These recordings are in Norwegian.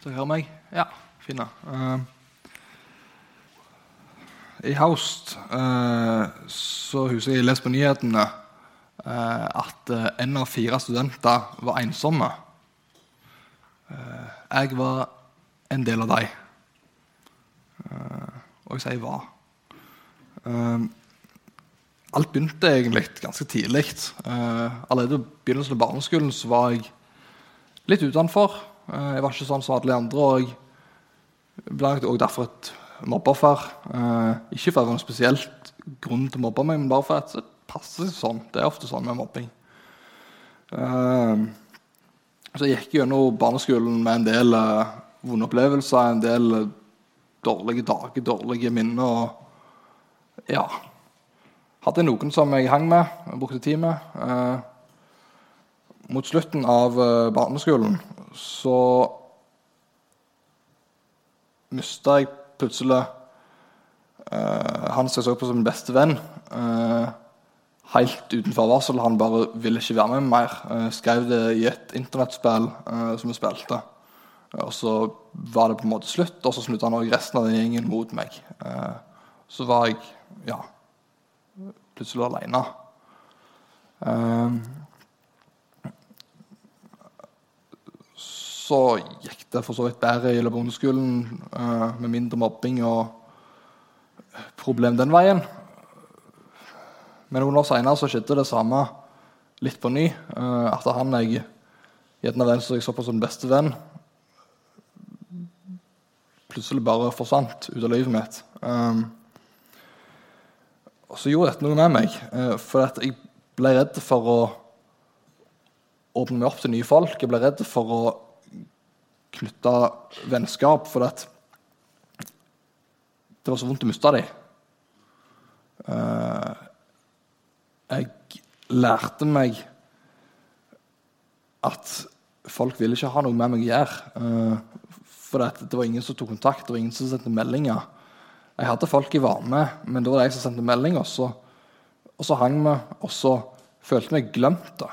Dere hører meg? Ja, fine. Uh, I høst uh, så husker jeg jeg leste på nyhetene uh, at en av fire studenter var ensomme. jeg var en del av dem. og jeg sier 'var'. alt begynte egentlig ganske tidlig. allerede i begynnelsen av barneskolen så var jeg litt utenfor. Eh, jeg var ikke sånn som alle andre. og Jeg ble derfor et mobbeoffer. Eh, ikke for noen spesielt grunn til å mobbe meg, men bare for at det passer seg sånn. Det er ofte sånn med mobbing. Eh, så jeg gikk gjennom barneskolen med en del vonde opplevelser, en del dårlige dager, dårlige minner. og ja, Hadde noen som jeg hang med, brukte tid med. mot slutten av barneskolen så mista jeg plutselig uh, han som jeg så på som min beste venn. Uh, helt uten forvarsel. Han bare ville ikke være med mer. Uh, skrev det i et internettspill som vi spilte. og så var det på en måte slutt, og så slutta han også resten av den gjengen mot meg. så var jeg ja, plutselig aleine. Så gikk det for så vidt bedre i ungdomsskolen, uh, med mindre mobbing og problem den veien. Men noen år seinere skjedde det samme litt på ny. At han jeg gjerne den som jeg så på som beste venn, plutselig bare forsvant ut av livet mitt. Um, og så gjorde dette noe med meg, for at jeg ble redd for å åpne meg opp til nye folk. Jeg ble redd for å knytta vennskap for at det var så vondt å miste dem. Uh, jeg lærte meg at folk ville ikke ha noe med meg å gjøre. Uh, for det var ingen som tok kontakt, det var ingen som sendte meldinger. Jeg hadde folk var med, men da var det jeg som sendte melding. Og så, og så hang vi, og så følte jeg meg glemt da,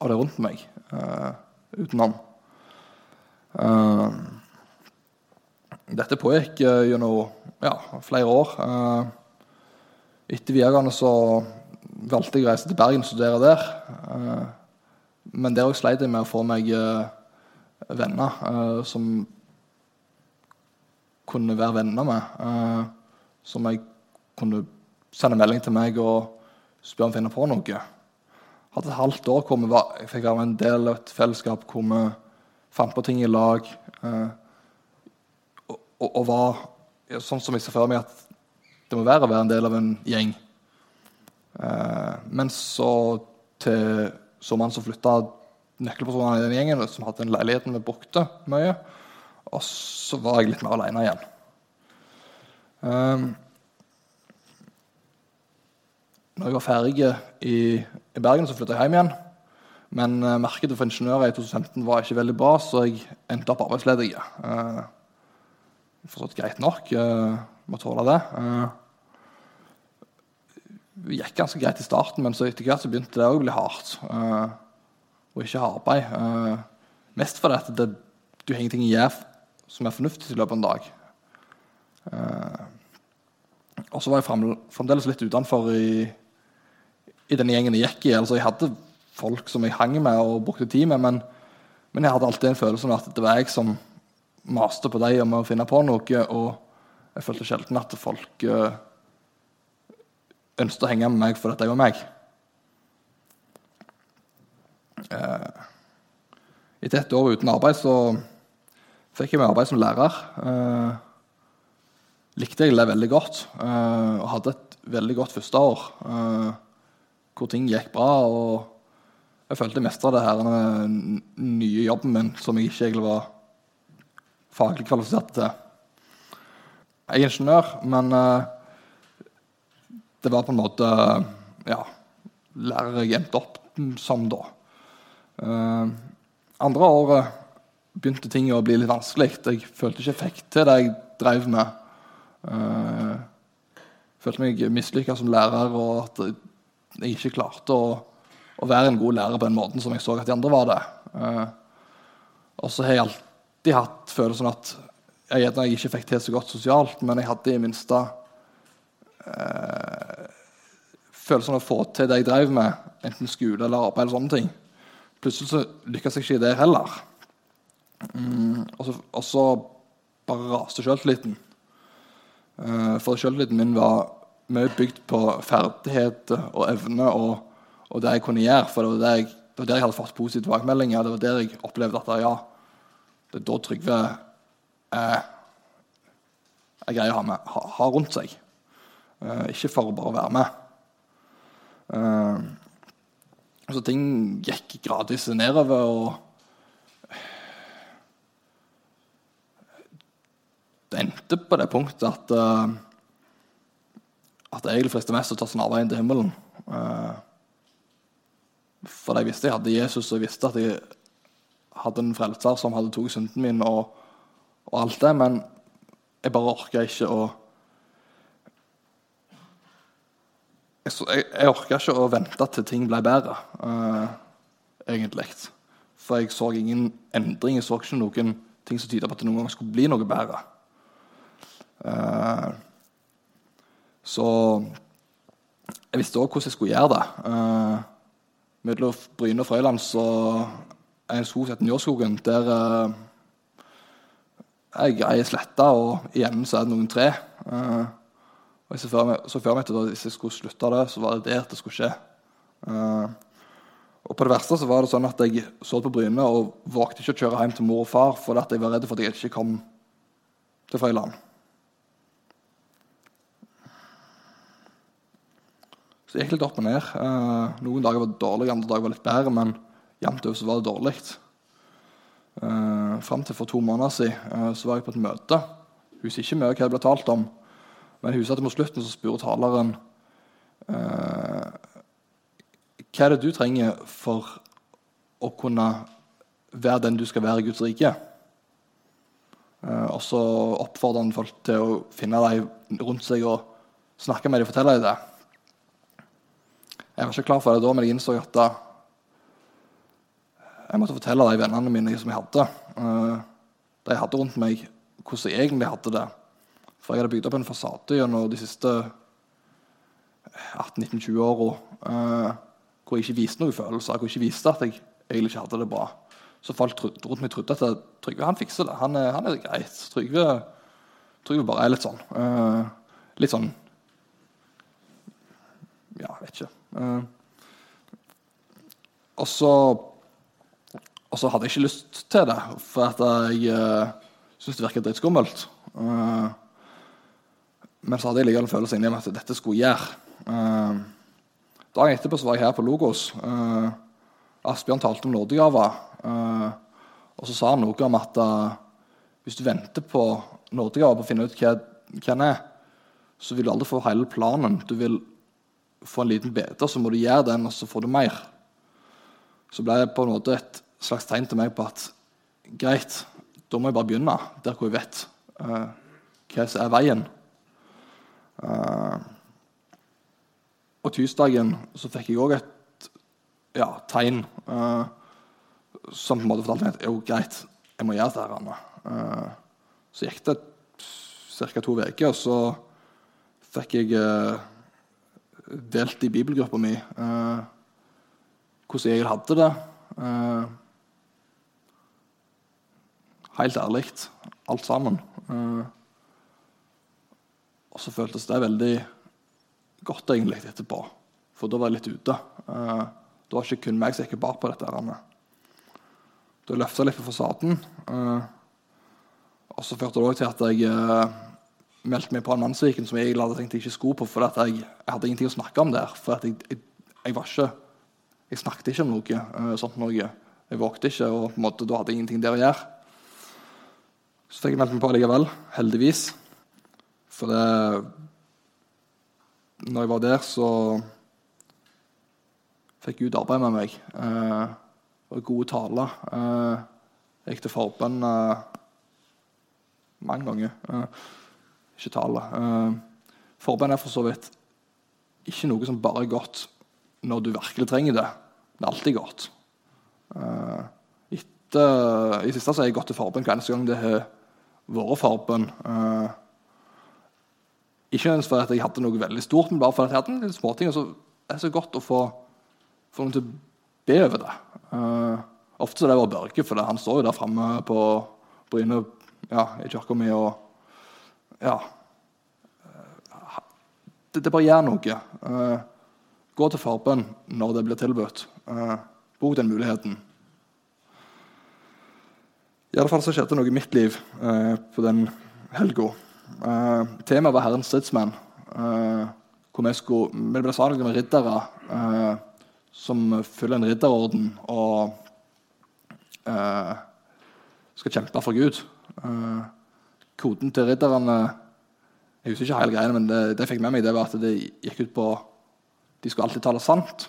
av det rundt meg. Utenom. Uh, dette pågikk uh, gjennom ja, flere år. Uh, etter videregående så valgte jeg å reise til Bergen og studere der. men der sleit jeg med å få meg venner som kunne være venner med. som jeg kunne sende melding til meg og spørre om å finne på noe. Jeg hadde et halvt år hvor var, jeg fikk være en del av et fellesskap hvor vi fant på ting i lag. Eh, og, og, og, var sånn som jeg ser for meg at det må være å være en del av en gjeng. Eh, men så til så flytta nøkkelpersonene i den gjengen, som hadde den leiligheten vi brukte mye. Og så var jeg litt mer aleine igjen. Um, når jeg var ferdig i, i Bergen, så flytta jeg hjem igjen. Men uh, markedet for ingeniører i 2015 var ikke veldig bra, så jeg endte opp arbeidsledig. Uh, forstått greit nok. Uh, må tåle det. Uh, det gikk ganske greit i starten, men så etter hvert så begynte det å bli hardt. Og ikke ha arbeid. Mest fordi at det, du har ingenting å gjøre som er fornuftig i løpet av en dag. Og så var jeg fremdeles litt utenfor i, i den gjengen jeg gikk i. altså Jeg hadde folk som jeg hang med og brukte tid med. Men, men, jeg hadde alltid en følelse av at det var jeg som maste på dem om å finne på noe. Og jeg følte sjelden at folk uh, ønsket å henge med meg fordi de var meg. Uh, etter et år uten arbeid så fikk jeg meg arbeid som lærer. Uh, likte jeg det veldig godt og hadde et veldig godt første år. Hvor ting gikk bra. og jeg følte jeg mestra det her den nye jobben min som jeg ikke egentlig var faglig kvalifisert til. Jeg er ingeniør, men uh, det var på en måte ja, lærer jeg endte opp som da. Uh, andre året begynte ting å bli litt vanskelig. Jeg følte ikke jeg fikk til det jeg drev med. Jeg følte meg mislykka som lærer, og at jeg ikke klarte å å være en god lærer på den måten som jeg så at de andre var det. Uh, og så har jeg alltid hatt følelsen at jeg, jeg ikke fikk til så godt sosialt, men jeg hadde i minste eh, følelsen av å få til det jeg drev med, enten skole eller arbeid. eller sånne ting. Plutselig så lykkes jeg ikke i det heller. Mm, og, så, og, så, bare raste sjøltilliten. Eh, for sjøltilliten min var mye bygd på ferdigheter og evne og, og, det jeg kunne gjøre. For det var der jeg, var der jeg hadde fått positive tilbakemeldinger. Det var der jeg opplevde at ja, det er da Trygve er, er grei å ha, med, ha, ha rundt seg. Eh, ikke for å bare være med. Eh, så ting gikk gradvis nedover. og det endte på det punktet at uh, at jeg egentlig fristet mest å ta snarveien til himmelen. Uh, for jeg visste jeg hadde Jesus, og jeg visste at jeg hadde en frelser som hadde tatt synden min og, og, alt det, men jeg bare orka ikke å Jeg, jeg, orka ikke å vente til ting ble bedre, uh, egentlig. For jeg så ingen endring, jeg så ikke noen ting som tyda på at det noen gang skulle bli noe bedre. Uh, så jeg visste òg hvordan jeg skulle gjøre det. Uh, mellom Bryne og Frøyland så er en skog som heter Njåskogen. Der uh, jeg grei sletta, og igjen så er det noen tre. Uh, og så før meg at hvis jeg skulle slutte det, så var det der det skulle skje. Uh, og på det verste så var det sånn at jeg så på Bryne og vågte ikke å kjøre hjem til mor og far fordi jeg var redd for at jeg ikke kom til Frøyland. Så det gikk litt opp og ned. Uh, noen dager var det dårlig, andre dager var det litt bedre, men jevnt over så var det dårlig. Uh, Fram til for to måneder siden uh, så var jeg på et møte. Husker ikke mye hva det ble talt om, men husker at mot slutten så spurte taleren Hva er det du trenger for å kunne være den du skal være i Guds rike? Og så oppfordrer han folk til å finne deg rundt seg og snakke med dem og fortelle dem det. Jeg var ikke klar for det da, men jeg innså at jeg måtte fortelle de vennene mine som jeg hadde, uh, de jeg hadde rundt meg, hvordan jeg egentlig hadde det. For jeg hadde bygd opp en fasade gjennom de siste 18-19-20 åra uh, hvor jeg ikke viste noen følelser, hvor jeg ikke viste at jeg egentlig ikke hadde det bra. Så folk rundt meg trodde at Trygve han fikser det. Han er, han er greit. Trygve, Trygve bare er litt sånn. Litt sånn Ja, vet ikke. Uh, og så og så hadde jeg ikke lyst til det, for at jeg uh, syntes det virket dritskummelt. Uh, men så hadde jeg likevel en følelse inni meg at dette skulle jeg gjøre. Uh, dagen etterpå så var jeg her på Logos. Uh, Asbjørn talte om nådegaver. Uh, og så sa han noe om at hvis du venter på nådegaver på å finne ut hva, hva den er, så vil du aldri få hele planen. Du vil få en liten bete, så må du gjøre den, og så får du mer. Så ble det på en måte et slags tegn til meg på at greit, da må jeg bare begynne der hvor jeg vet uh, hva som er veien. Uh, og tirsdagen så fikk jeg òg et ja, tegn uh, som på en måte fortalte meg at jo, greit, jeg må gjøre dette. Uh, så gikk det ca. to uker, og så fikk jeg delt i bibelgruppa mi eh, hvordan jeg hadde det. Eh, helt ærlig, alt sammen. Eh, og så føltes det veldig godt egentlig etterpå, for da var jeg litt ute. Eh, det var ikke kun meg som gikk bak på dette. Her. Da løfta jeg litt på fasaden. og så førte det òg til at jeg meldte meg på en mannsviken som jeg egentlig hadde tenkt ikke skulle på, for jeg, jeg, hadde ingenting å snakke om der. For jeg, jeg, jeg, var ikke Jeg snakket ikke om noe uh, sånt noe. Jeg vågte ikke, og på en måte, da hadde jeg ingenting der å gjøre. Så fikk jeg meldt meg på likevel, heldigvis. For det Når jeg var der, så fikk Gud arbeid med meg. Uh, og gode taler. Uh, jeg gikk til forbønn mange ganger. Ikke tallet. Uh, forbønn er for så vidt ikke noe som bare er godt når du virkelig trenger det. Det er alltid godt. Uh, etter, I siste så har jeg gått til forbønn hver eneste gang det har vært forbønn. Uh, ikke nødvendigvis fordi jeg hadde noe veldig stort, men bare fordi jeg hadde en liten småting. Og så er det så godt å få, få noen til å be over det. Uh, ofte så det bare Børge, for han står jo der framme på Bryne ja, i kirka mi og Ja. Det, det, bare gjør noe. Uh, gå til forbønn når det blir tilbudt. Uh, bruk den muligheten. I alle fall så skjedde noe i mitt liv uh, på den helga. Uh, temaet var Herrens stridsmenn. Uh, hvor vi, skulle, vi ble sammenlignet med riddere uh, som følger en ridderorden og skal kjempe for Gud. Koden til ridderne Jeg husker ikke hele greiene, men det, det fikk med meg, det var at det gikk ut på De skulle alltid tale sant.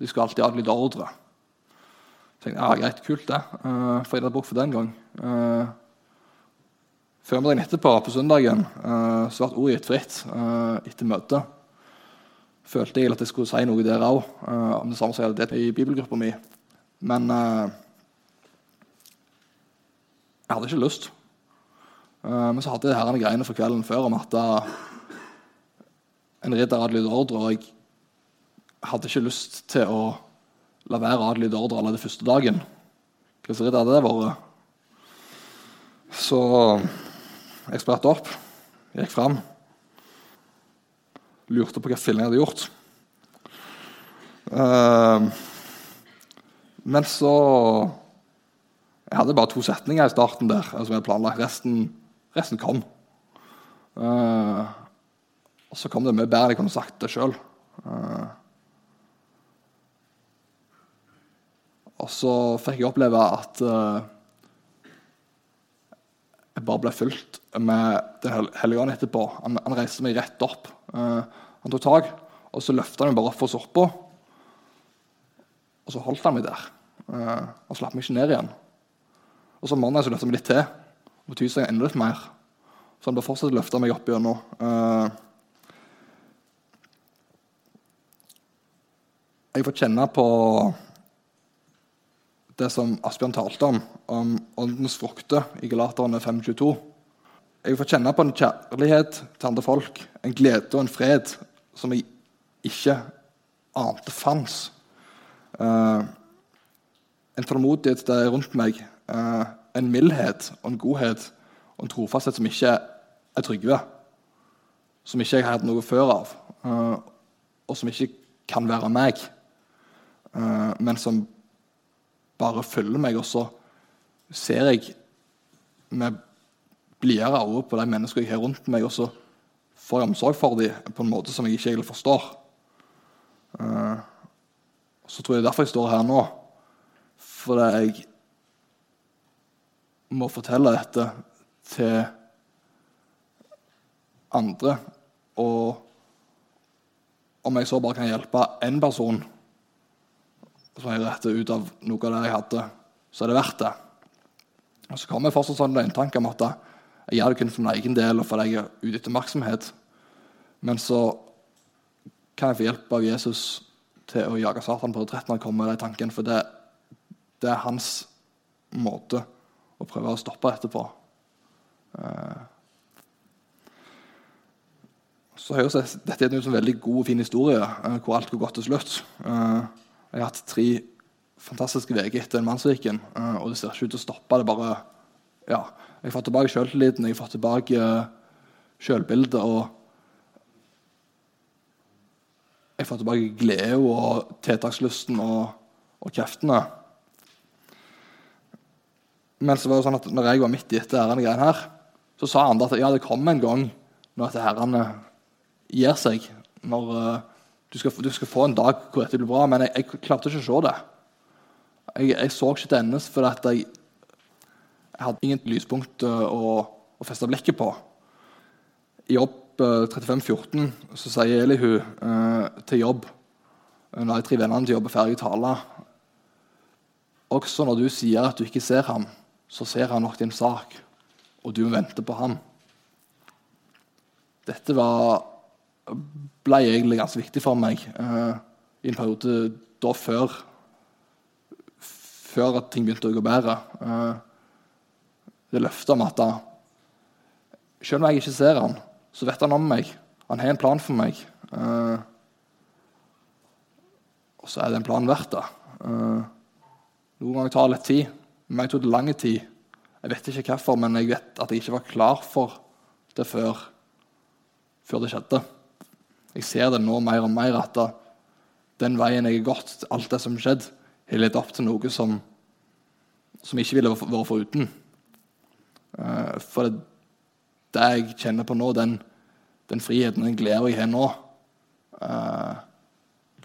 De skulle alltid adlyde ordre. Så jeg tenkte, ja, Greit, kult, det. Uh, får jeg det bok for den gang. Uh, Formiddagen etterpå, på søndagen, uh, så ble ordet gitt fritt etter møtet. Følte jeg at jeg skulle si noe der òg, om det samme som hadde det i bibelgruppa mi. Men jeg hadde ikke lyst. Men så hadde jeg herrene greiene for kvelden før om at en ridder adlyder ordre, og jeg hadde ikke lyst til å la være å adlyde ordre allerede første dagen. Hva slags ridder hadde det vært? Så jeg spratt opp, gikk fram, lurte på hva fillen jeg hadde gjort. Uh, men så Jeg hadde bare to setninger i starten der altså jeg hadde planlagt. Resten, resten kom. Uh, og så kom det mye bedre enn jeg kunne sagt det sjøl. Uh, og så fikk jeg oppleve at uh, jeg bare ble fulgt med Den hellige ånd etterpå. Han, han, reiste meg rett opp. Uh, han tok tak, og så løfta han meg bare opp for såpa. Og så holdt han meg der. Og slapp meg ikke ned igjen. Og så mandag så løfta han meg litt til. Og betyr tirsdag enda litt mer. Så han bør fortsatt løfte meg opp gjennom. Uh, jeg får kjenne på det som Asbjørn talte om, om åndens frukter i Galaterne 5.22. Jeg får kjenne på en kjærlighet til andre folk, en glede og en fred som jeg ikke ante fantes. Uh, en tålmodighet der rundt meg, uh, en mildhet og en godhet og en trofasthet som ikke er trygge. Som ikke jeg har hatt noe før av, uh, og som ikke kan være meg, men som bare følger meg, og så ser jeg med blidere øyne på de menneskene jeg har rundt meg, og så får jeg omsorg for dem på en måte som jeg ikke egentlig forstår. Uh, så tror jeg derfor jeg står her nå. Fordi jeg må fortelle dette til andre. Og om jeg så bare kan hjelpe én person som jeg retter ut av noe av det jeg hadde, så er det verdt det. Og Så kommer jeg fortsatt sånn tanke om at jeg gjør det kun for min egen del og fordi jeg er ute etter oppmerksomhet. Men så kan jeg få hjelp av Jesus til å jage Satan på retrett når jeg kommer med den tanken, for det, det, er hans måte å prøve å stoppe etterpå. Uh, så høres dette ut som en veldig god og fin historie, uh, hvor alt går godt til slutt. Uh, jeg har hatt tre fantastiske uker etter en mannsviken, og det ser ikke ut til å stoppe. det bare, ja, Jeg fått tilbake selvtilliten, jeg fått tilbake selvbildet. og Jeg får tilbake glede og tiltakslysten og, og kreftene. Men så var det sånn at når jeg var midt i dette greiene her, så sa han at ja, det kommer en gang når dette herrene gir seg. Når uh, du skal, du skal, få en dag hvor dette blir bra, men jeg, jeg klarte ikke å se det. Jeg, jeg så ikke til endes fordi jeg, jeg, hadde ingen lyspunkt uh, å, å, feste blikket på. I Jobb uh, 35,14 så sier Elihu uh, til Jobb når de tre vennene til Jobb er ferdig å tale Også når du sier at du ikke ser ham, så ser han nok din sak, og du må vente på ham. Dette var ble egentlig ganske viktig for meg uh, i en periode da før før at ting begynte å gå bedre. Eh, det løftet om at da, selv om jeg ikke ser han, så vet han om meg. Han har en plan for meg. Eh, og så er den planen verdt det. Uh, noen ganger tar det litt tid. Men jeg tok lang tid. Jeg vet ikke hvorfor, men jeg vet at jeg ikke var klar for det før, før det skjedde. Jeg ser det nå mer og mer at den veien jeg har gått, alt det som skjedde, har ledet opp til noe som, som ikke ville vært foruten. Uh, for det, det, jeg kjenner på nå, den, den friheten den gleden jeg har nå, uh,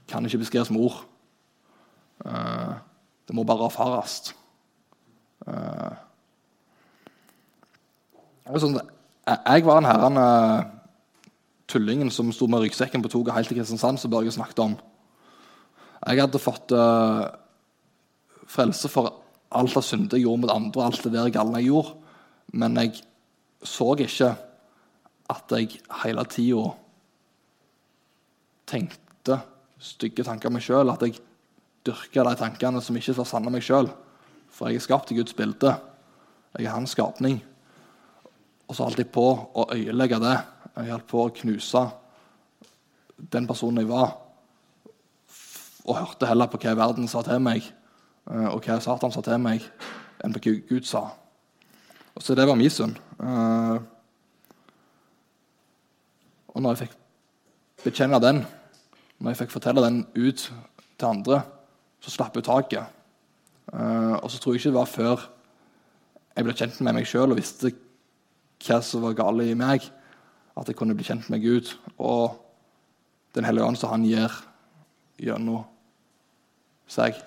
kan ikke beskrives med ord. Uh, det må bare erfares. Sånn, jeg var den herren tullingen som sto med ryggsekken på toget helt til Kristiansand, som Børge snakket om. Jeg hadde fått uh, frelse for alt av synder jeg gjorde mot andre, alt det der galne jeg gjorde. Men jeg så ikke at jeg hele tida tenkte stygge tanker om meg sjøl. At jeg dyrka de tankene som ikke var sanne meg sjøl. For jeg er skapt i Guds bilde. Jeg er hans skapning. Og så holdt jeg på å øyelegge det. Jeg holdt på å knuse den personen jeg var og hørte heller på hva verden sa til meg, eh, og hva Satan sa til meg, enn på hva Gud sa. Og Så det var min synd. Eh, og når jeg fikk bekjenne den, når jeg fikk fortelle den ut til andre, så slapp jeg taket. Eh, og så tror jeg ikke det var før jeg ble kjent med meg sjøl og visste hva som var galt i meg, at jeg kunne bli kjent med Gud og Den hellige ånd som han gir gjennom seg.